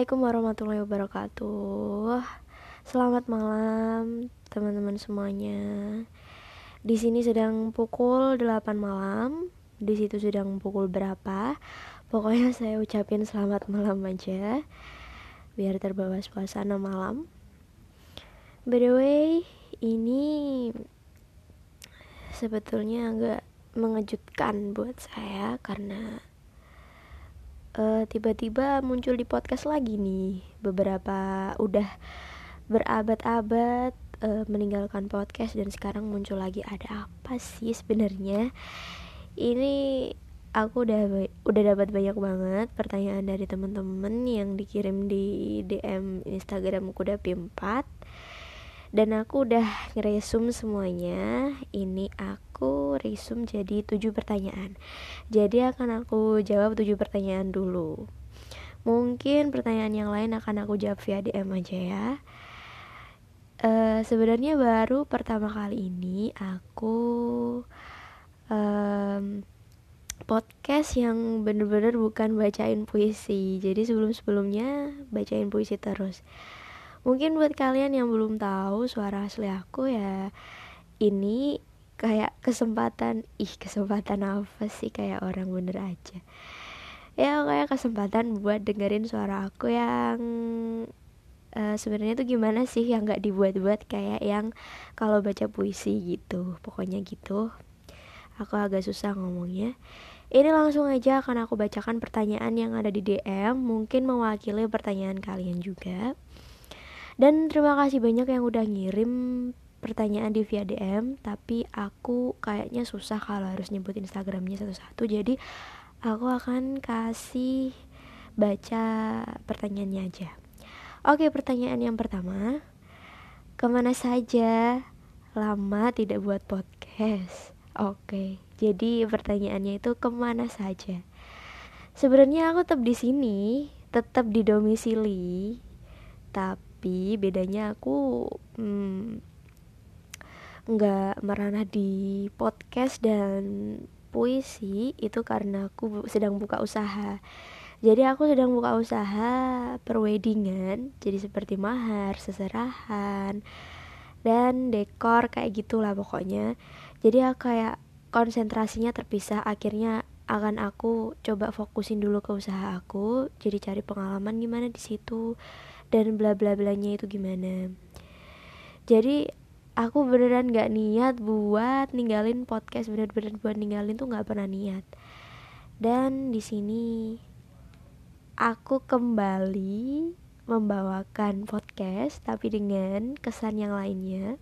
Assalamualaikum warahmatullahi wabarakatuh. Selamat malam teman-teman semuanya. Di sini sedang pukul 8 malam. Di situ sedang pukul berapa? Pokoknya saya ucapin selamat malam aja. Biar terbawa suasana malam. By the way, ini sebetulnya agak mengejutkan buat saya karena uh, tiba-tiba muncul di podcast lagi nih. Beberapa udah berabad-abad uh, meninggalkan podcast dan sekarang muncul lagi. Ada apa sih sebenarnya? Ini aku udah udah dapat banyak banget pertanyaan dari teman-teman yang dikirim di DM Instagram Kuda P4 dan aku udah ngeresum semuanya. Ini aku resum jadi tujuh pertanyaan. Jadi akan aku jawab tujuh pertanyaan dulu. Mungkin pertanyaan yang lain akan aku jawab via DM aja ya. Uh, sebenarnya baru pertama kali ini aku um, podcast yang bener-bener bukan bacain puisi. Jadi sebelum-sebelumnya bacain puisi terus mungkin buat kalian yang belum tahu suara asli aku ya ini kayak kesempatan ih kesempatan apa sih? Kayak orang bener aja. Ya kayak kesempatan buat dengerin suara aku yang uh, sebenarnya tuh gimana sih? Yang nggak dibuat-buat kayak yang kalau baca puisi gitu pokoknya gitu. Aku agak susah ngomongnya. Ini langsung aja akan aku bacakan pertanyaan yang ada di DM mungkin mewakili pertanyaan kalian juga dan terima kasih banyak yang udah ngirim pertanyaan di via DM tapi aku kayaknya susah kalau harus nyebut Instagramnya satu-satu. Jadi aku akan kasih baca pertanyaannya aja. Oke pertanyaan yang pertama. Ke mana saja lama tidak buat podcast? Oke jadi pertanyaannya itu ke mana saja? Sebenarnya aku tetap di sini tetap di domisili tapi tapi bedanya aku hmm, nggak merana di podcast dan puisi itu karena aku sedang buka usaha. Jadi aku sedang buka usaha perweddingan jadi seperti mahar seserahan dan dekor kayak gitulah pokoknya. Jadi aku kayak konsentrasinya terpisah akhirnya akan aku coba fokusin dulu ke usaha aku jadi cari pengalaman gimana di situ dan bla bla blanya itu gimana. Jadi aku beneran gak niat buat ninggalin podcast bener-bener buat ninggalin tuh gak pernah niat. Dan di sini aku kembali membawakan podcast tapi dengan kesan yang lainnya.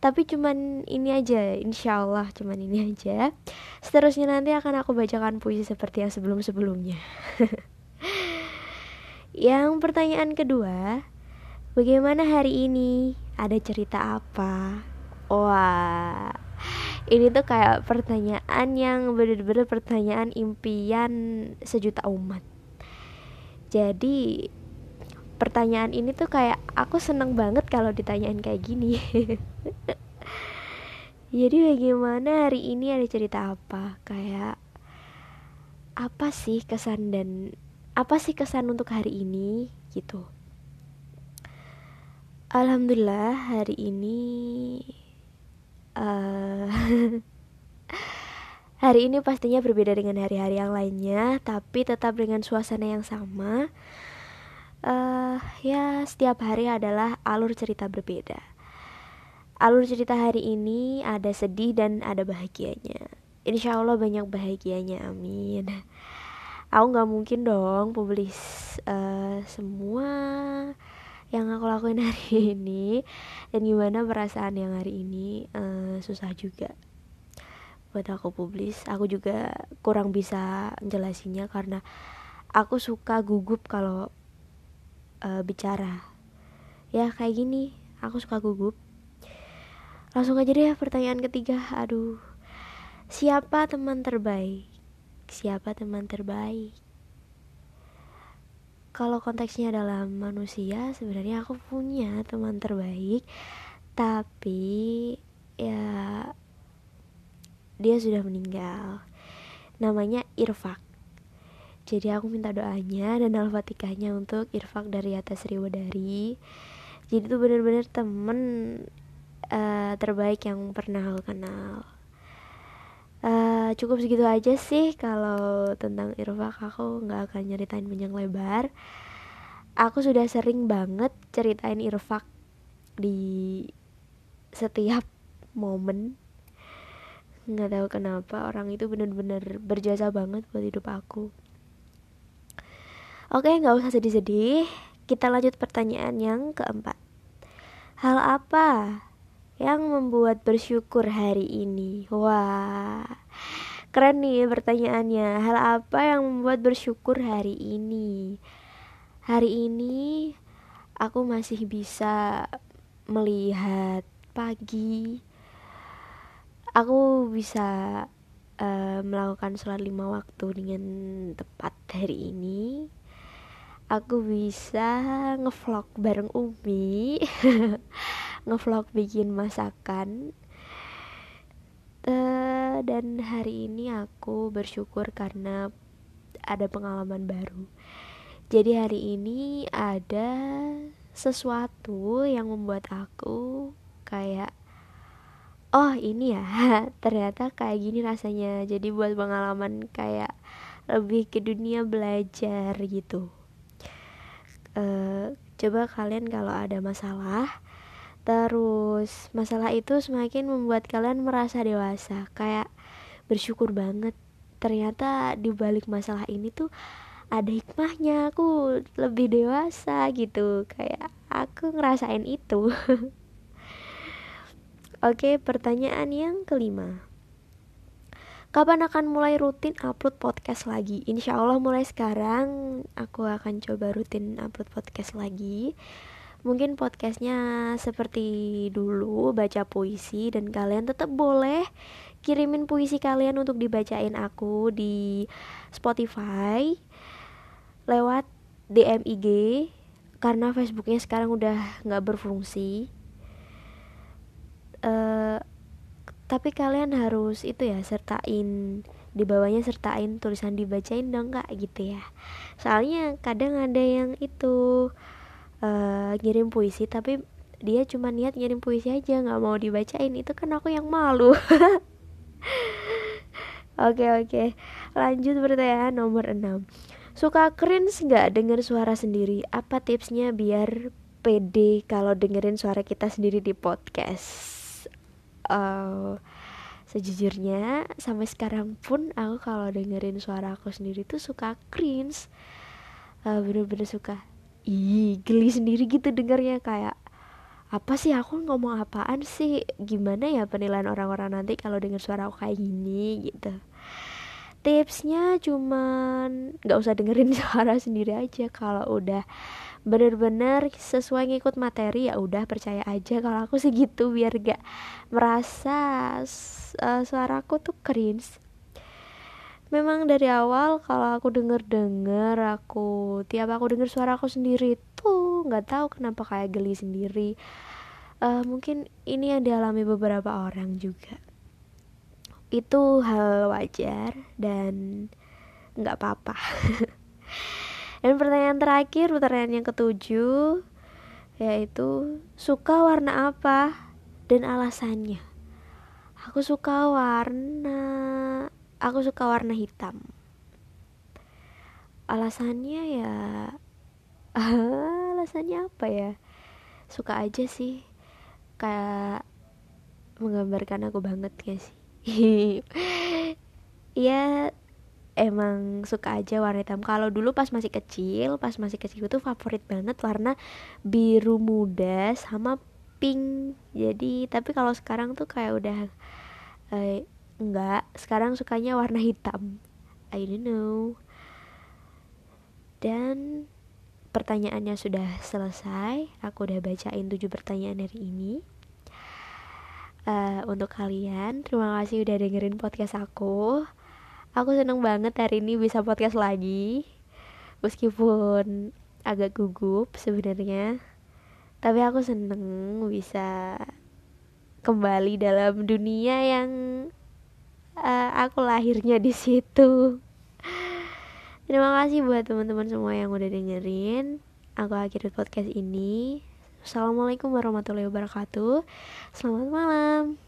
Tapi cuman ini aja insya Allah cuman ini aja. Seterusnya nanti akan aku bacakan puisi seperti yang sebelum-sebelumnya Yang pertanyaan kedua, bagaimana hari ini? Ada cerita apa? Wah, ini tuh kayak pertanyaan yang bener-bener pertanyaan impian sejuta umat. Jadi pertanyaan ini tuh kayak aku seneng banget kalau ditanyain kayak gini. Jadi bagaimana hari ini ada cerita apa? Kayak apa sih kesan dan apa sih kesan untuk hari ini? Gitu. Alhamdulillah hari ini uh, hari ini pastinya berbeda dengan hari-hari yang lainnya tapi tetap dengan suasana yang sama. Uh, ya setiap hari adalah alur cerita berbeda. Alur cerita hari ini ada sedih dan ada bahagianya. Insya Allah banyak bahagianya amin aku nggak mungkin dong publis uh, semua yang aku lakuin hari ini dan gimana perasaan yang hari ini uh, susah juga buat aku publis aku juga kurang bisa jelasinnya karena aku suka gugup kalau uh, bicara. Ya kayak gini aku suka gugup. Langsung aja deh pertanyaan ketiga. Aduh siapa teman terbaik siapa teman terbaik. Kalau konteksnya adalah manusia sebenarnya aku punya teman terbaik. Tapi ya dia sudah meninggal. Namanya Irfak. Jadi aku minta doanya dan al-fatihahnya untuk Irfak dari atas Riwadari jadi itu bener-bener temen uh, terbaik yang pernah aku kenal uh, cukup segitu aja sih kalau tentang Irfak aku nggak akan nyeritain panjang lebar aku sudah sering banget ceritain Irfak di setiap momen nggak tahu kenapa orang itu bener-bener berjasa banget buat hidup aku Oke, nggak usah sedih-sedih. Kita lanjut pertanyaan yang keempat. Hal apa yang membuat bersyukur hari ini? Wah, keren nih pertanyaannya. Hal apa yang membuat bersyukur hari ini? Hari ini aku masih bisa melihat pagi. Aku bisa uh, melakukan sholat lima waktu dengan tepat hari ini aku bisa ngevlog bareng Umi. Ngevlog bikin masakan. Uh, dan hari ini aku bersyukur karena ada pengalaman baru. Jadi hari ini ada sesuatu yang membuat aku kayak oh ini ya ternyata kayak gini rasanya. Jadi buat pengalaman kayak lebih ke dunia belajar gitu uh, coba kalian kalau ada masalah terus masalah itu semakin membuat kalian merasa dewasa kayak bersyukur banget. Ternyata di balik masalah ini tuh ada hikmahnya aku lebih dewasa gitu. Kayak aku ngerasain itu. Oke pertanyaan yang kelima Kapan akan mulai rutin upload podcast lagi? Insya Allah mulai sekarang aku akan coba rutin upload podcast lagi. Mungkin podcastnya seperti dulu baca puisi dan kalian tetap boleh kirimin puisi kalian untuk dibacain aku di Spotify lewat DM IG karena Facebooknya sekarang udah nggak berfungsi. Uh, tapi kalian harus itu ya sertain. Di bawahnya sertain tulisan dibacain dong kak gitu ya. Soalnya kadang ada yang itu uh, ngirim puisi tapi dia cuma niat ngirim puisi aja nggak mau dibacain. Itu kan aku yang malu. Oke oke. Lanjut pertanyaan nomor 6 Suka cringe nggak denger suara sendiri? Apa tipsnya biar pede kalau dengerin suara kita sendiri di podcast? Uh, sejujurnya sampai sekarang pun aku kalau dengerin suara aku sendiri tuh suka cringe. Uh, bener-bener suka ih geli sendiri gitu dengernya. Kayak apa sih aku ngomong apaan sih? Gimana ya penilaian orang-orang nanti kalau denger suara aku kayak gini? Gitu tipsnya cuman nggak usah dengerin suara sendiri aja. Kalau udah bener-bener sesuai ngikut materi ya udah percaya aja. Kalau aku sih gitu biar gak merasa uh, suaraku tuh cringe. Memang dari awal kalau aku denger-denger aku tiap aku denger suara aku sendiri tuh nggak tahu kenapa kayak geli sendiri. Uh, mungkin ini yang dialami beberapa orang juga itu hal wajar dan nggak apa-apa Dan pertanyaan terakhir, pertanyaan yang ketujuh yaitu suka warna apa dan alasannya. Aku suka warna aku suka warna hitam. Alasannya ya alasannya apa ya? Suka aja sih. Kayak menggambarkan aku banget gak sih? Iya emang suka aja warna hitam. Kalau dulu pas masih kecil pas masih kecil itu favorit banget warna biru muda sama pink. Jadi tapi kalau sekarang tuh kayak udah eh, enggak. Sekarang sukanya warna hitam. I don't know. Dan pertanyaannya sudah selesai. Aku udah bacain tujuh pertanyaan hari ini uh, untuk kalian terima kasih udah dengerin podcast aku Aku seneng banget hari ini bisa podcast lagi Meskipun agak gugup sebenarnya Tapi aku seneng bisa kembali dalam dunia yang uh, aku lahirnya di situ Terima kasih buat teman-teman semua yang udah dengerin. Aku akhiri podcast ini. Assalamualaikum warahmatullahi wabarakatuh. Selamat malam.